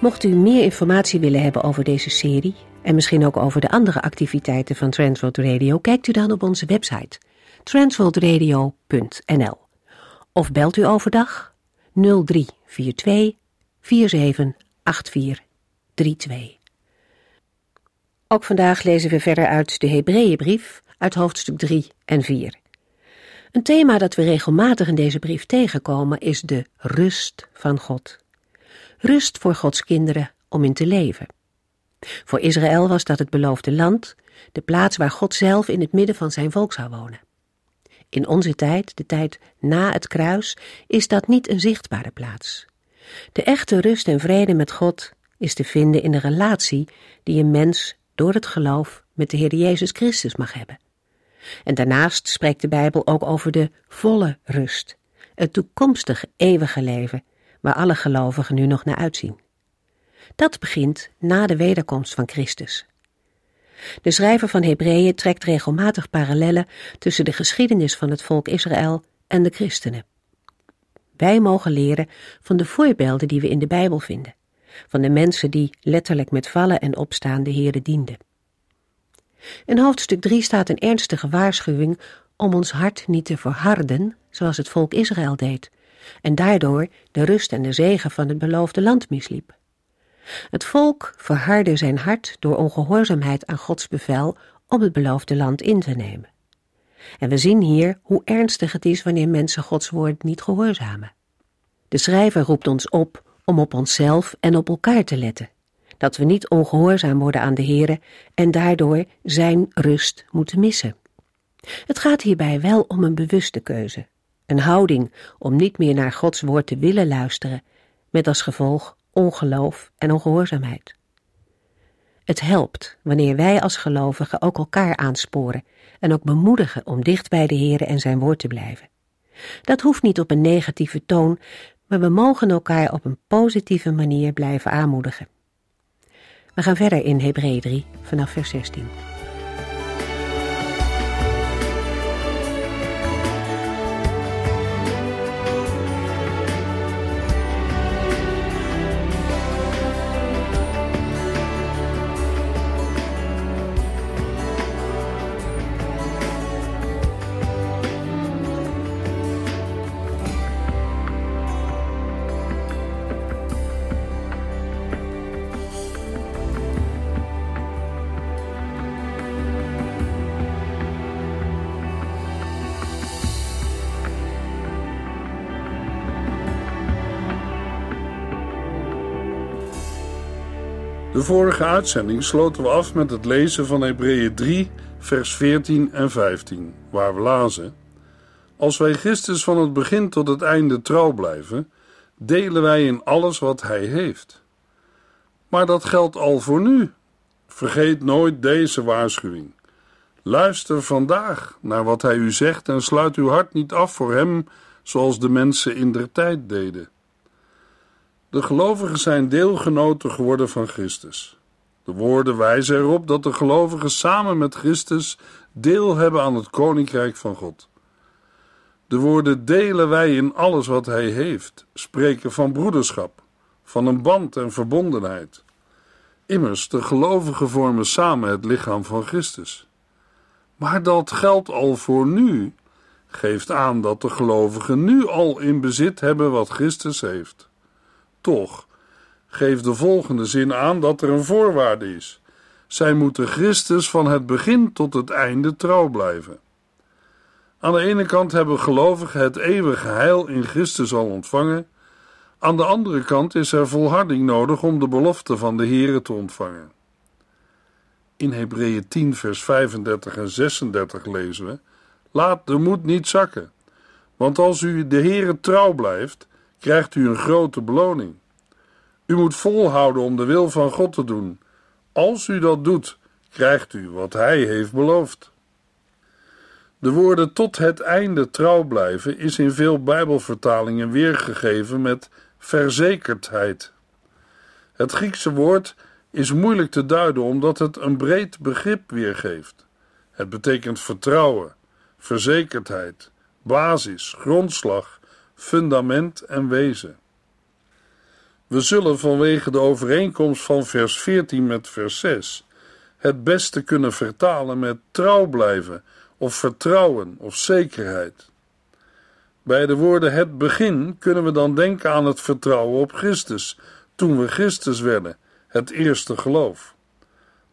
Mocht u meer informatie willen hebben over deze serie en misschien ook over de andere activiteiten van Transworld Radio, kijkt u dan op onze website transworldradio.nl of belt u overdag 0342 478432. Ook vandaag lezen we verder uit de Hebreeënbrief uit hoofdstuk 3 en 4. Een thema dat we regelmatig in deze brief tegenkomen is de rust van God rust voor Gods kinderen om in te leven. Voor Israël was dat het beloofde land, de plaats waar God zelf in het midden van zijn volk zou wonen. In onze tijd, de tijd na het kruis, is dat niet een zichtbare plaats. De echte rust en vrede met God is te vinden in de relatie die een mens door het geloof met de Heer Jezus Christus mag hebben. En daarnaast spreekt de Bijbel ook over de volle rust, het toekomstige eeuwige leven waar alle gelovigen nu nog naar uitzien. Dat begint na de wederkomst van Christus. De schrijver van Hebreeën trekt regelmatig parallellen tussen de geschiedenis van het volk Israël en de christenen. Wij mogen leren van de voorbeelden die we in de Bijbel vinden, van de mensen die letterlijk met vallen en opstaan de Heere dienden. In hoofdstuk 3 staat een ernstige waarschuwing om ons hart niet te verharden, zoals het volk Israël deed, en daardoor de rust en de zegen van het beloofde land misliep. Het volk verhardde zijn hart door ongehoorzaamheid aan Gods bevel om het beloofde land in te nemen. En we zien hier hoe ernstig het is wanneer mensen Gods woord niet gehoorzamen. De schrijver roept ons op om op onszelf en op elkaar te letten, dat we niet ongehoorzaam worden aan de Heere en daardoor zijn rust moeten missen. Het gaat hierbij wel om een bewuste keuze, een houding om niet meer naar Gods woord te willen luisteren, met als gevolg ongeloof en ongehoorzaamheid. Het helpt wanneer wij als gelovigen ook elkaar aansporen en ook bemoedigen om dicht bij de Heer en zijn woord te blijven. Dat hoeft niet op een negatieve toon, maar we mogen elkaar op een positieve manier blijven aanmoedigen. We gaan verder in Hebreeën 3 vanaf vers 16. De vorige uitzending sloten we af met het lezen van Hebreeën 3, vers 14 en 15, waar we lazen: Als wij Christus van het begin tot het einde trouw blijven, delen wij in alles wat Hij heeft. Maar dat geldt al voor nu. Vergeet nooit deze waarschuwing. Luister vandaag naar wat Hij u zegt en sluit uw hart niet af voor Hem, zoals de mensen in der tijd deden. De gelovigen zijn deelgenoten geworden van Christus. De woorden wijzen erop dat de gelovigen samen met Christus deel hebben aan het koninkrijk van God. De woorden delen wij in alles wat Hij heeft, spreken van broederschap, van een band en verbondenheid. Immers, de gelovigen vormen samen het lichaam van Christus. Maar dat geldt al voor nu, geeft aan dat de gelovigen nu al in bezit hebben wat Christus heeft. Toch geeft de volgende zin aan dat er een voorwaarde is. Zij moeten Christus van het begin tot het einde trouw blijven. Aan de ene kant hebben gelovigen het eeuwige heil in Christus al ontvangen. Aan de andere kant is er volharding nodig om de belofte van de Here te ontvangen. In Hebreeën 10, vers 35 en 36 lezen we: Laat de moed niet zakken, want als u de Here trouw blijft, krijgt u een grote beloning. U moet volhouden om de wil van God te doen. Als u dat doet, krijgt u wat Hij heeft beloofd. De woorden tot het einde trouw blijven is in veel Bijbelvertalingen weergegeven met verzekerdheid. Het Griekse woord is moeilijk te duiden omdat het een breed begrip weergeeft. Het betekent vertrouwen, verzekerdheid, basis, grondslag, fundament en wezen. We zullen vanwege de overeenkomst van vers 14 met vers 6 het beste kunnen vertalen met trouw blijven of vertrouwen of zekerheid. Bij de woorden het begin kunnen we dan denken aan het vertrouwen op Christus, toen we Christus werden, het eerste geloof.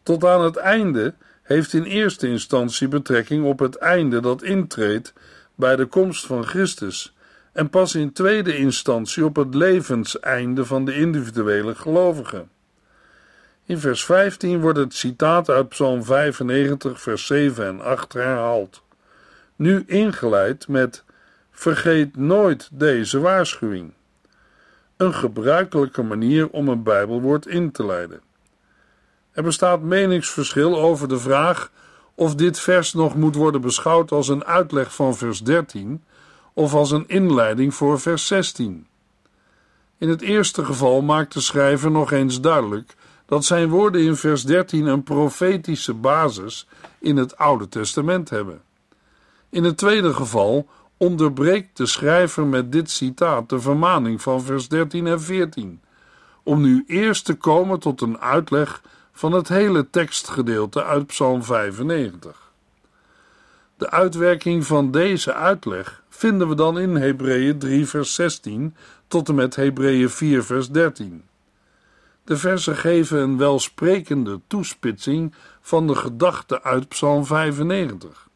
Tot aan het einde heeft in eerste instantie betrekking op het einde dat intreedt bij de komst van Christus en pas in tweede instantie op het levenseinde van de individuele gelovige. In vers 15 wordt het citaat uit Psalm 95, vers 7 en 8 herhaald. Nu ingeleid met: Vergeet nooit deze waarschuwing. Een gebruikelijke manier om een Bijbelwoord in te leiden. Er bestaat meningsverschil over de vraag of dit vers nog moet worden beschouwd als een uitleg van vers 13 of als een inleiding voor vers 16. In het eerste geval maakt de schrijver nog eens duidelijk dat zijn woorden in vers 13 een profetische basis in het Oude Testament hebben. In het tweede geval onderbreekt de schrijver met dit citaat de vermaning van vers 13 en 14, om nu eerst te komen tot een uitleg van het hele tekstgedeelte uit Psalm 95. De uitwerking van deze uitleg vinden we dan in Hebreeën 3 vers 16 tot en met Hebreeën 4 vers 13. De versen geven een welsprekende toespitsing van de gedachte uit Psalm 95.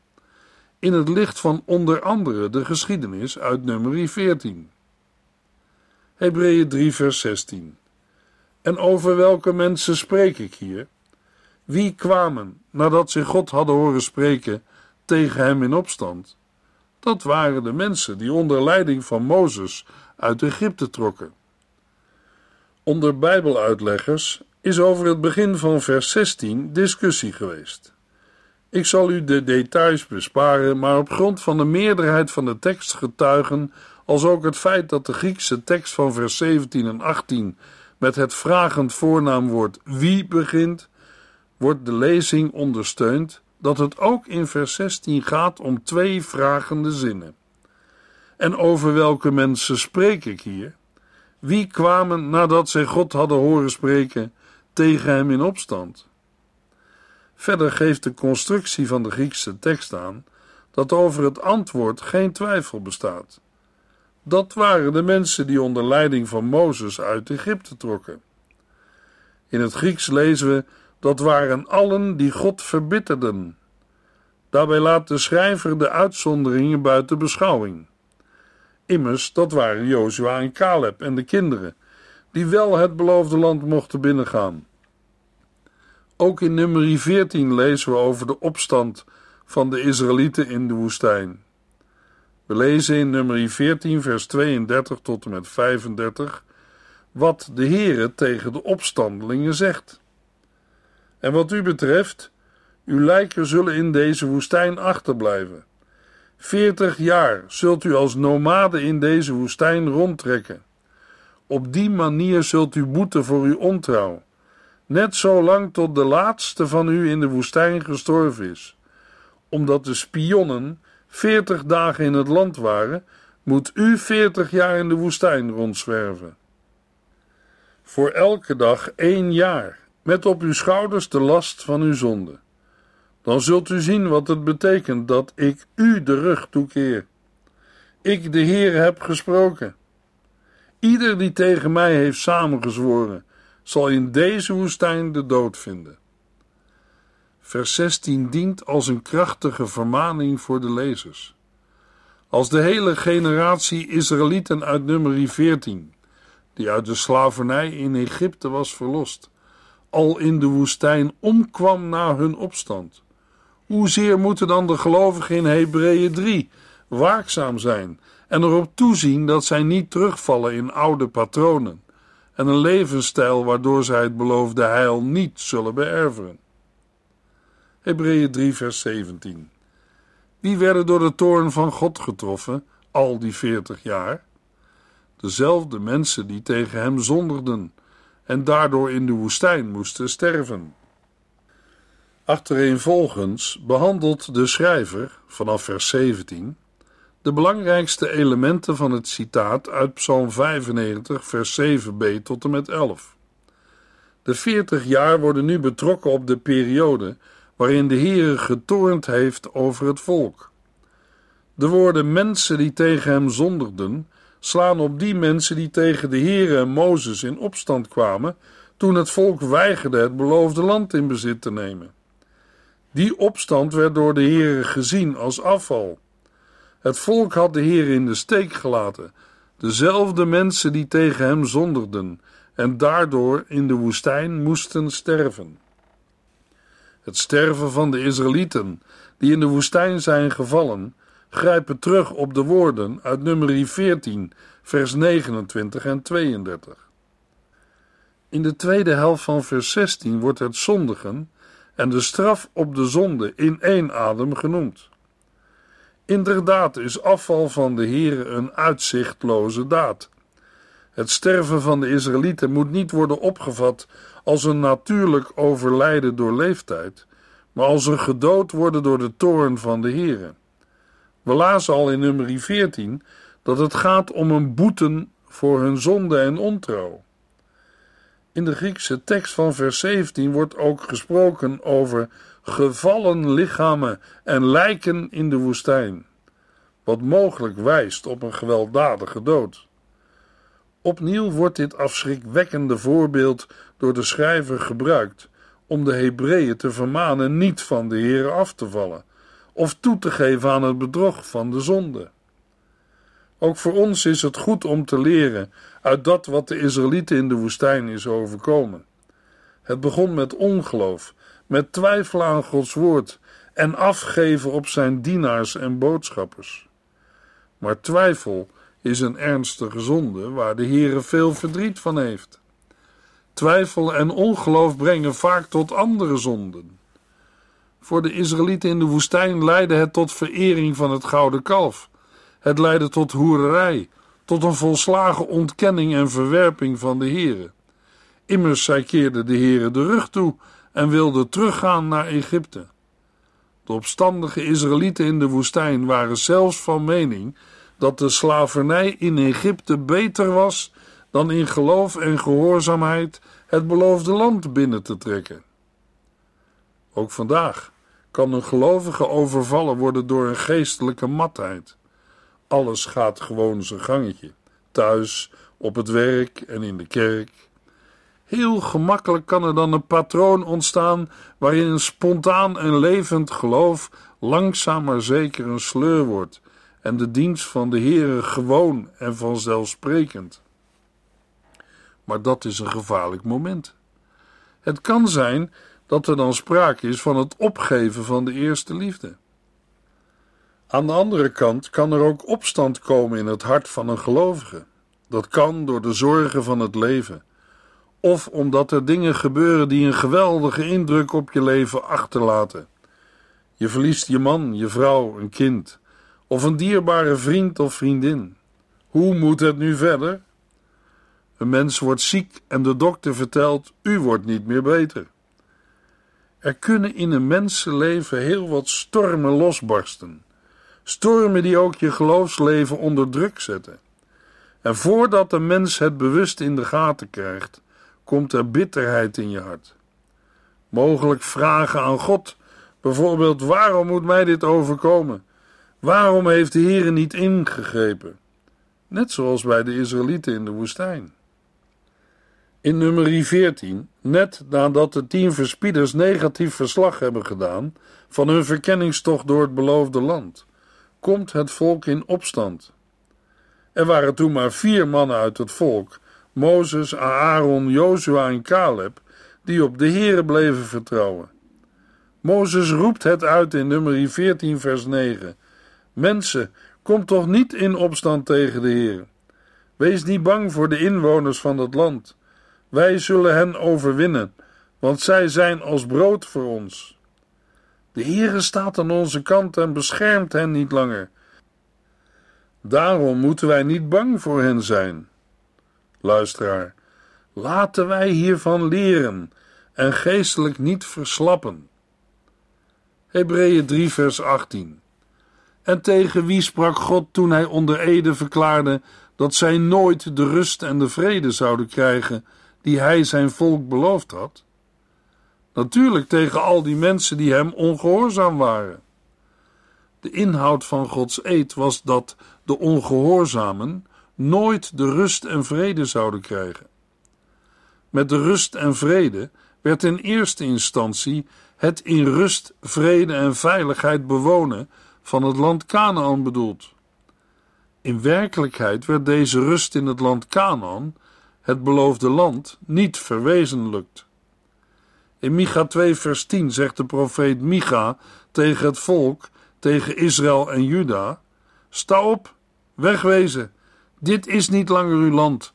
In het licht van onder andere de geschiedenis uit nummer 14. Hebreeën 3 vers 16. En over welke mensen spreek ik hier? Wie kwamen, nadat ze God hadden horen spreken, tegen hem in opstand? Dat waren de mensen die onder leiding van Mozes uit Egypte trokken. Onder Bijbeluitleggers is over het begin van vers 16 discussie geweest. Ik zal u de details besparen, maar op grond van de meerderheid van de tekst getuigen, als ook het feit dat de Griekse tekst van vers 17 en 18 met het vragend voornaamwoord wie begint, wordt de lezing ondersteund dat het ook in vers 16 gaat om twee vragende zinnen. En over welke mensen spreek ik hier? Wie kwamen nadat zij God hadden horen spreken tegen hem in opstand? Verder geeft de constructie van de Griekse tekst aan dat over het antwoord geen twijfel bestaat. Dat waren de mensen die onder leiding van Mozes uit Egypte trokken. In het Grieks lezen we dat waren allen die God verbitterden. Daarbij laat de schrijver de uitzonderingen buiten beschouwing. Immers, dat waren Jozua en Caleb en de kinderen, die wel het beloofde land mochten binnengaan. Ook in nummer 14 lezen we over de opstand van de Israëlieten in de woestijn. We lezen in nummer 14, vers 32 tot en met 35 wat de Heere tegen de opstandelingen zegt. En wat u betreft, uw lijken zullen in deze woestijn achterblijven. Veertig jaar zult u als nomade in deze woestijn rondtrekken. Op die manier zult u boeten voor uw ontrouw, net zo lang tot de laatste van u in de woestijn gestorven is. Omdat de spionnen veertig dagen in het land waren, moet u veertig jaar in de woestijn rondzwerven. Voor elke dag één jaar, met op uw schouders de last van uw zonde. Dan zult u zien wat het betekent dat ik u de rug toekeer. Ik, de Heer, heb gesproken. Ieder die tegen mij heeft samengezworen, zal in deze woestijn de dood vinden. Vers 16 dient als een krachtige vermaning voor de lezers. Als de hele generatie Israëlieten uit nummer 14, die uit de slavernij in Egypte was verlost, al in de woestijn omkwam na hun opstand, hoezeer moeten dan de gelovigen in Hebreeën 3 waakzaam zijn en erop toezien dat zij niet terugvallen in oude patronen en een levensstijl waardoor zij het beloofde heil niet zullen beërveren. Hebreeën 3, vers 17. Wie werden door de toorn van God getroffen, al die veertig jaar? Dezelfde mensen die tegen hem zondigden en daardoor in de woestijn moesten sterven. Achtereenvolgens behandelt de schrijver, vanaf vers 17, de belangrijkste elementen van het citaat uit Psalm 95, vers 7b tot en met 11. De veertig jaar worden nu betrokken op de periode waarin de Heere getoornd heeft over het volk. De woorden mensen die tegen hem zondigden slaan op die mensen die tegen de Heere en Mozes in opstand kwamen toen het volk weigerde het beloofde land in bezit te nemen. Die opstand werd door de Heere gezien als afval. Het volk had de Heer in de steek gelaten, dezelfde mensen die tegen hem zondigden en daardoor in de woestijn moesten sterven. Het sterven van de Israëlieten, die in de woestijn zijn gevallen, grijpen terug op de woorden uit nummer 14, vers 29 en 32. In de tweede helft van vers 16 wordt het zondigen en de straf op de zonde in één adem genoemd. Inderdaad is afval van de Heere een uitzichtloze daad. Het sterven van de Israëlieten moet niet worden opgevat als een natuurlijk overlijden door leeftijd, maar als een gedood worden door de toorn van de Heere. We lazen al in nummer 14 dat het gaat om een boeten voor hun zonde en ontrouw. In de Griekse tekst van vers 17 wordt ook gesproken over gevallen lichamen en lijken in de woestijn, wat mogelijk wijst op een gewelddadige dood. Opnieuw wordt dit afschrikwekkende voorbeeld door de schrijver gebruikt om de Hebreeën te vermanen niet van de Heer af te vallen of toe te geven aan het bedrog van de zonde. Ook voor ons is het goed om te leren uit dat wat de Israëlieten in de woestijn is overkomen. Het begon met ongeloof, met twijfel aan Gods woord en afgeven op zijn dienaars en boodschappers. Maar twijfel is een ernstige zonde waar de Heere veel verdriet van heeft. Twijfel en ongeloof brengen vaak tot andere zonden. Voor de Israëlieten in de woestijn leidde het tot verering van het gouden kalf. Het leidde tot hoererij, tot een volslagen ontkenning en verwerping van de Heere. Immers zij keerden de Heere de rug toe en wilden teruggaan naar Egypte. De opstandige Israëlieten in de woestijn waren zelfs van mening dat de slavernij in Egypte beter was dan in geloof en gehoorzaamheid het beloofde land binnen te trekken. Ook vandaag kan een gelovige overvallen worden door een geestelijke matheid. Alles gaat gewoon zijn gangetje, thuis, op het werk en in de kerk. Heel gemakkelijk kan er dan een patroon ontstaan waarin een spontaan en levend geloof langzaam maar zeker een sleur wordt en de dienst van de Heere gewoon en vanzelfsprekend. Maar dat is een gevaarlijk moment. Het kan zijn dat er dan sprake is van het opgeven van de eerste liefde. Aan de andere kant kan er ook opstand komen in het hart van een gelovige. Dat kan door de zorgen van het leven, of omdat er dingen gebeuren die een geweldige indruk op je leven achterlaten. Je verliest je man, je vrouw, een kind, of een dierbare vriend of vriendin. Hoe moet het nu verder? Een mens wordt ziek en de dokter vertelt: U wordt niet meer beter. Er kunnen in een mensenleven heel wat stormen losbarsten. Stormen die ook je geloofsleven onder druk zetten. En voordat een mens het bewust in de gaten krijgt, komt er bitterheid in je hart. Mogelijk vragen aan God, bijvoorbeeld: waarom moet mij dit overkomen? Waarom heeft de Heer niet ingegrepen? Net zoals bij de Israëlieten in de woestijn. In nummer 14, net nadat de tien verspieders negatief verslag hebben gedaan van hun verkenningstocht door het beloofde land, komt het volk in opstand. Er waren toen maar vier mannen uit het volk, Mozes, Aaron, Jozua en Caleb, die op de Heere bleven vertrouwen. Mozes roept het uit in nummer 14, vers 9. Mensen, kom toch niet in opstand tegen de Heer. Wees niet bang voor de inwoners van het land Wij zullen hen overwinnen, want zij zijn als brood voor ons. De Heere staat aan onze kant en beschermt hen niet langer. Daarom moeten wij niet bang voor hen zijn. Luisteraar, laten wij hiervan leren en geestelijk niet verslappen. Hebreeën 3 vers 18 En tegen wie sprak God toen hij onder Ede verklaarde dat zij nooit de rust en de vrede zouden krijgen die hij zijn volk beloofd had? Natuurlijk tegen al die mensen die hem ongehoorzaam waren. De inhoud van Gods eed was dat de ongehoorzamen nooit de rust en vrede zouden krijgen. Met de rust en vrede werd in eerste instantie het in rust, vrede en veiligheid bewonen van het land Canaan bedoeld. In werkelijkheid werd deze rust in het land Canaan, het beloofde land, niet verwezenlijkt. In Micha 2 vers 10 zegt de profeet Micha tegen het volk, tegen Israël en Juda, Sta op, wegwezen, dit is niet langer uw land,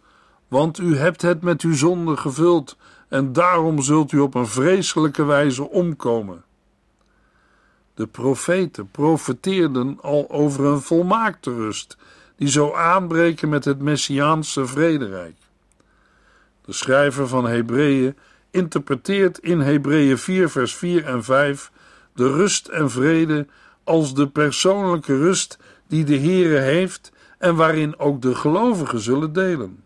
want u hebt het met uw zonde gevuld en daarom zult u op een vreselijke wijze omkomen. De profeten profeteerden al over een volmaakte rust, die zou aanbreken met het Messiaanse vrederijk. De schrijver van Hebreeën interpreteert in Hebreeën 4 vers 4 en 5 de rust en vrede als de persoonlijke rust die de Heere heeft en waarin ook de gelovigen zullen delen.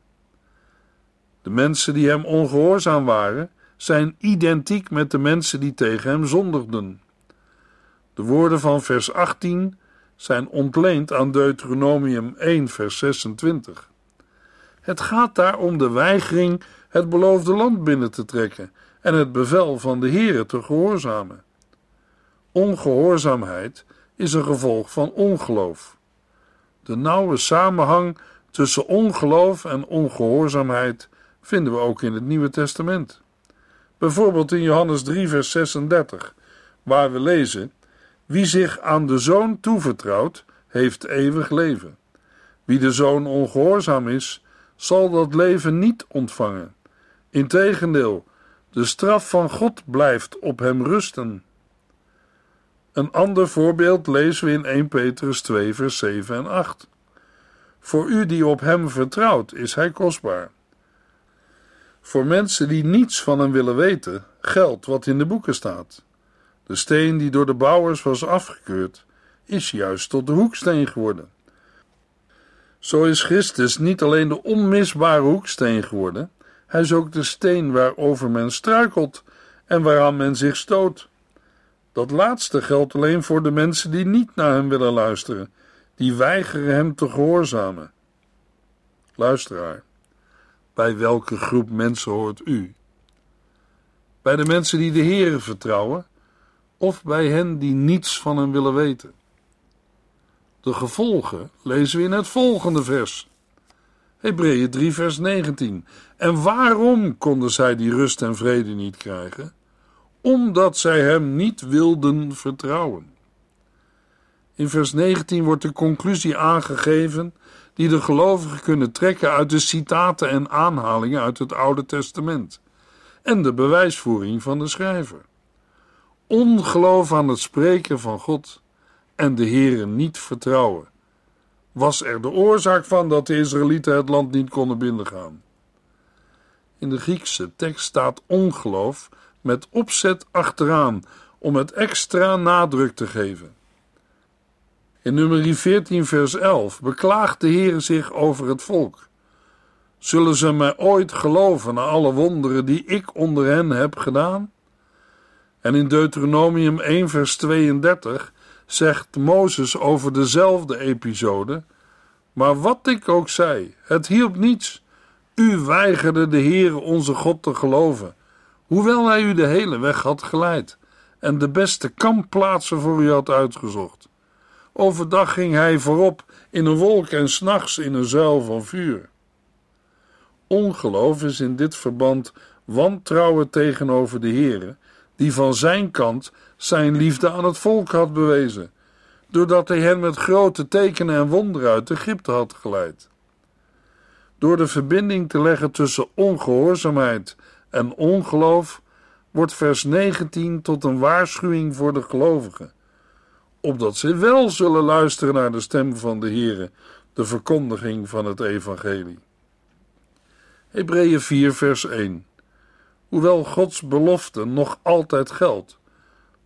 De mensen die hem ongehoorzaam waren, zijn identiek met de mensen die tegen hem zondigden. De woorden van vers 18 zijn ontleend aan Deuteronomium 1, vers 26. Het gaat daar om de weigering het beloofde land binnen te trekken en het bevel van de Heere te gehoorzamen. Ongehoorzaamheid is een gevolg van ongeloof. De nauwe samenhang tussen ongeloof en ongehoorzaamheid vinden we ook in het Nieuwe Testament. Bijvoorbeeld in Johannes 3, vers 36, waar we lezen: Wie zich aan de zoon toevertrouwt, heeft eeuwig leven. Wie de zoon ongehoorzaam is, zal dat leven niet ontvangen. Integendeel, de straf van God blijft op hem rusten. Een ander voorbeeld lezen we in 1 Petrus 2, vers 7 en 8. Voor u die op hem vertrouwt, is hij kostbaar. Voor mensen die niets van hem willen weten, geldt wat in de boeken staat. De steen die door de bouwers was afgekeurd, is juist tot de hoeksteen geworden. Zo is Christus niet alleen de onmisbare hoeksteen geworden, hij is ook de steen waarover men struikelt en waaraan men zich stoot. Dat laatste geldt alleen voor de mensen die niet naar hem willen luisteren, die weigeren hem te gehoorzamen. Luisteraar, bij welke groep mensen hoort u? Bij de mensen die de Heere vertrouwen, of bij hen die niets van hem willen weten? De gevolgen lezen we in het volgende vers. Hebreeën 3, vers 19. En waarom konden zij die rust en vrede niet krijgen? Omdat zij hem niet wilden vertrouwen. In vers 19 wordt de conclusie aangegeven die de gelovigen kunnen trekken uit de citaten en aanhalingen uit het Oude Testament en de bewijsvoering van de schrijver. Ongeloof aan het spreken van God en de Heere niet vertrouwen was er de oorzaak van dat de Israëlieten het land niet konden binnengaan. In de Griekse tekst staat ongeloof met opzet achteraan om het extra nadruk te geven. In nummer 14 vers 11 beklaagt de Heer zich over het volk. Zullen ze mij ooit geloven na alle wonderen die ik onder hen heb gedaan? En in Deuteronomium 1 vers 32 zegt Mozes over dezelfde episode: Maar wat ik ook zei, het hielp niets. U weigerde de Heere onze God te geloven, hoewel hij u de hele weg had geleid en de beste kampplaatsen voor u had uitgezocht. Overdag ging hij voorop in een wolk en s'nachts in een zuil van vuur. Ongeloof is in dit verband wantrouwen tegenover de Heere, die van zijn kant zijn liefde aan het volk had bewezen, doordat hij hen met grote tekenen en wonderen uit Egypte had geleid. Door de verbinding te leggen tussen ongehoorzaamheid en ongeloof wordt vers 19 tot een waarschuwing voor de gelovigen, opdat ze wel zullen luisteren naar de stem van de Heere, de verkondiging van het evangelie. Hebreeën 4 vers 1 Hoewel Gods belofte nog altijd geldt,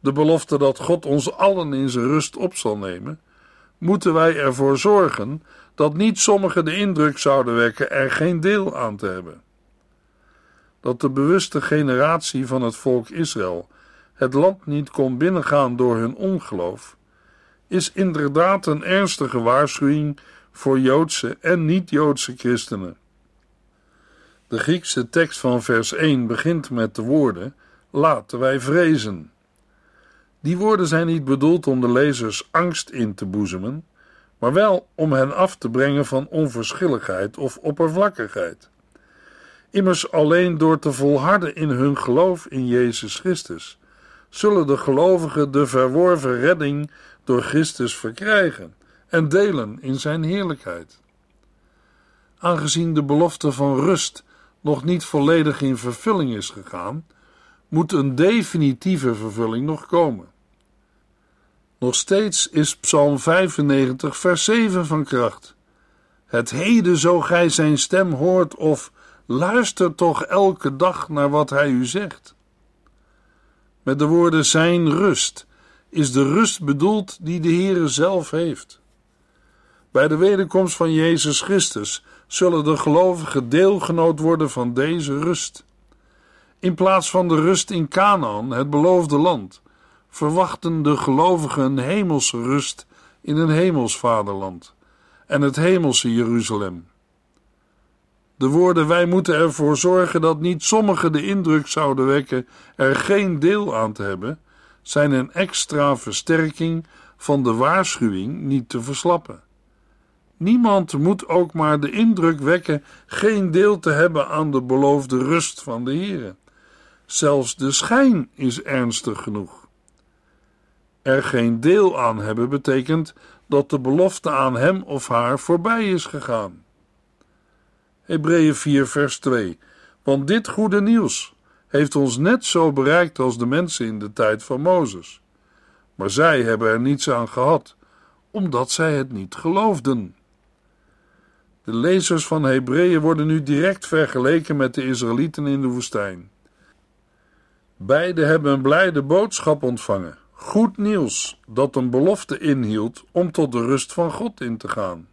de belofte dat God ons allen in zijn rust op zal nemen, moeten wij ervoor zorgen dat niet sommigen de indruk zouden wekken er geen deel aan te hebben. Dat de bewuste generatie van het volk Israël het land niet kon binnengaan door hun ongeloof, is inderdaad een ernstige waarschuwing voor Joodse en niet-Joodse christenen. De Griekse tekst van vers 1 begint met de woorden: Laten wij vrezen. Die woorden zijn niet bedoeld om de lezers angst in te boezemen, maar wel om hen af te brengen van onverschilligheid of oppervlakkigheid. Immers alleen door te volharden in hun geloof in Jezus Christus zullen de gelovigen de verworven redding door Christus verkrijgen en delen in zijn heerlijkheid. Aangezien de belofte van rust nog niet volledig in vervulling is gegaan, moet een definitieve vervulling nog komen. Nog steeds is Psalm 95, vers 7 van kracht. Het heden zo gij zijn stem hoort, of luister toch elke dag naar wat hij u zegt. Met de woorden zijn rust is de rust bedoeld die de Heere zelf heeft. Bij de wederkomst van Jezus Christus zullen de gelovigen deelgenoot worden van deze rust. In plaats van de rust in Canaan, het beloofde land, verwachten de gelovigen een hemelse rust in een hemels vaderland en het hemelse Jeruzalem. De woorden wij moeten ervoor zorgen dat niet sommigen de indruk zouden wekken er geen deel aan te hebben, zijn een extra versterking van de waarschuwing niet te verslappen. Niemand moet ook maar de indruk wekken geen deel te hebben aan de beloofde rust van de Heere. Zelfs de schijn is ernstig genoeg. Er geen deel aan hebben betekent dat de belofte aan hem of haar voorbij is gegaan. Hebreeën 4 vers 2 Want dit goede nieuws heeft ons net zo bereikt als de mensen in de tijd van Mozes. Maar zij hebben er niets aan gehad, omdat zij het niet geloofden. De lezers van Hebreeën worden nu direct vergeleken met de Israëlieten in de woestijn. Beiden hebben een blijde boodschap ontvangen. Goed nieuws dat een belofte inhield om tot de rust van God in te gaan.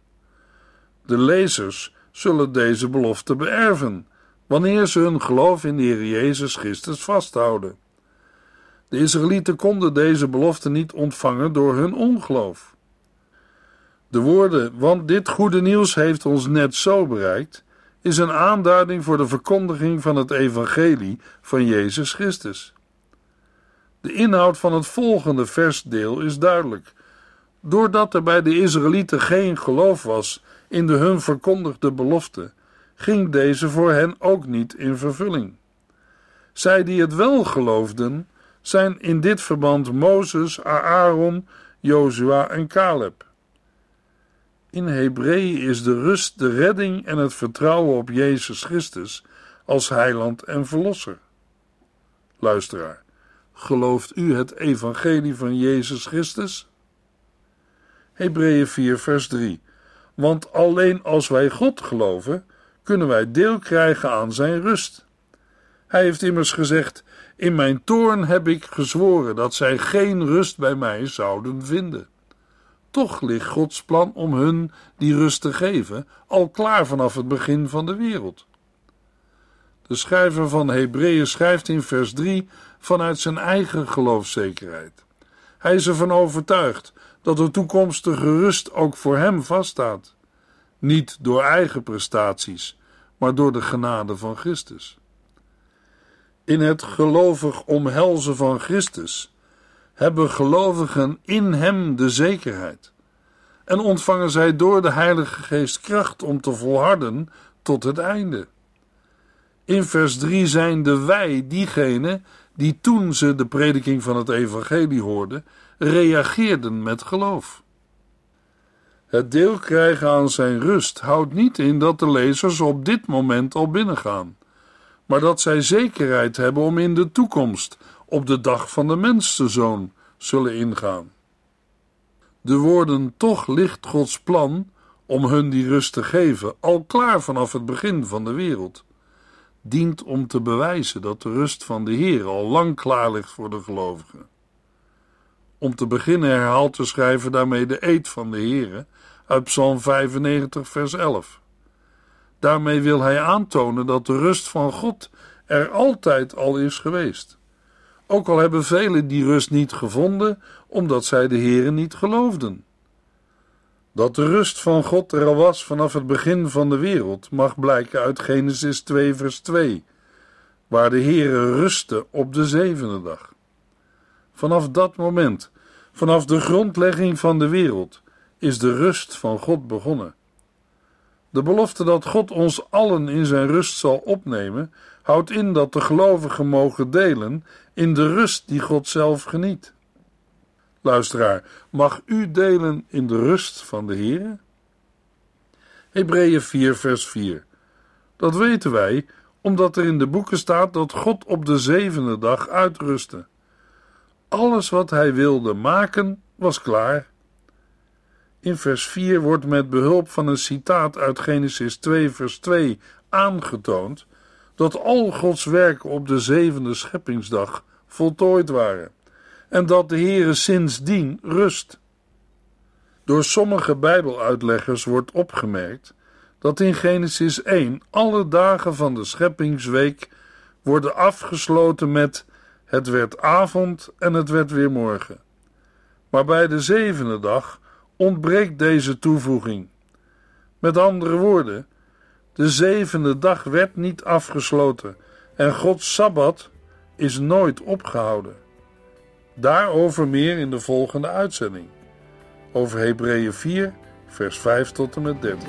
De lezers zullen deze belofte beërven wanneer ze hun geloof in de Heer Jezus Christus vasthouden. De Israëlieten konden deze belofte niet ontvangen door hun ongeloof. De woorden, want dit goede nieuws heeft ons net zo bereikt, is een aanduiding voor de verkondiging van het evangelie van Jezus Christus. De inhoud van het volgende versdeel is duidelijk. Doordat er bij de Israëlieten geen geloof was in de hun verkondigde belofte, ging deze voor hen ook niet in vervulling. Zij die het wel geloofden, zijn in dit verband Mozes, Aaron, Jozua en Caleb. In Hebreeën is de rust, de redding en het vertrouwen op Jezus Christus als heiland en verlosser. Luisteraar, gelooft u het evangelie van Jezus Christus? Hebreeën 4 vers 3 Want alleen als wij God geloven, kunnen wij deel krijgen aan zijn rust. Hij heeft immers gezegd: In mijn toorn heb ik gezworen dat zij geen rust bij mij zouden vinden. Toch ligt Gods plan om hun die rust te geven al klaar vanaf het begin van de wereld. De schrijver van Hebreeën schrijft in vers 3 vanuit zijn eigen geloofszekerheid. Hij is ervan overtuigd dat de toekomstige rust ook voor hem vaststaat. Niet door eigen prestaties, maar door de genade van Christus. In het gelovig omhelzen van Christus hebben gelovigen in Hem de zekerheid en ontvangen zij door de Heilige Geest kracht om te volharden tot het einde. In vers 3 zijn de wij diegenen die toen ze de prediking van het evangelie hoorden, reageerden met geloof. Het deel krijgen aan zijn rust houdt niet in dat de lezers op dit moment al binnengaan, maar dat zij zekerheid hebben om in de toekomst, op de dag van de mensenzoon, zullen ingaan. De woorden toch ligt Gods plan om hun die rust te geven, al klaar vanaf het begin van de wereld, dient om te bewijzen dat de rust van de Heer al lang klaar ligt voor de gelovigen. Om te beginnen herhaalt de schrijver daarmee de eed van de Heere uit Psalm 95, vers 11. Daarmee wil hij aantonen dat de rust van God er altijd al is geweest. Ook al hebben velen die rust niet gevonden, omdat zij de Heere niet geloofden. Dat de rust van God er al was vanaf het begin van de wereld, mag blijken uit Genesis 2, vers 2, waar de Heere rustte op de zevende dag. Vanaf dat moment, vanaf de grondlegging van de wereld, is de rust van God begonnen. De belofte dat God ons allen in zijn rust zal opnemen, houdt in dat de gelovigen mogen delen in de rust die God zelf geniet. Luisteraar, mag u delen in de rust van de Heer? Hebreeën 4, vers 4. Dat weten wij omdat er in de boeken staat dat God op de zevende dag uitrustte. Alles wat hij wilde maken was klaar. In vers 4 wordt met behulp van een citaat uit Genesis 2, vers 2 aangetoond dat al Gods werken op de zevende scheppingsdag voltooid waren en dat de Heere sindsdien rust. Door sommige Bijbeluitleggers wordt opgemerkt dat in Genesis 1 alle dagen van de scheppingsweek worden afgesloten met het werd avond en het werd weer morgen. Maar bij de zevende dag ontbreekt deze toevoeging. Met andere woorden, de zevende dag werd niet afgesloten en Gods sabbat is nooit opgehouden. Daarover meer in de volgende uitzending. Over Hebreeën 4, vers 5 tot en met 13.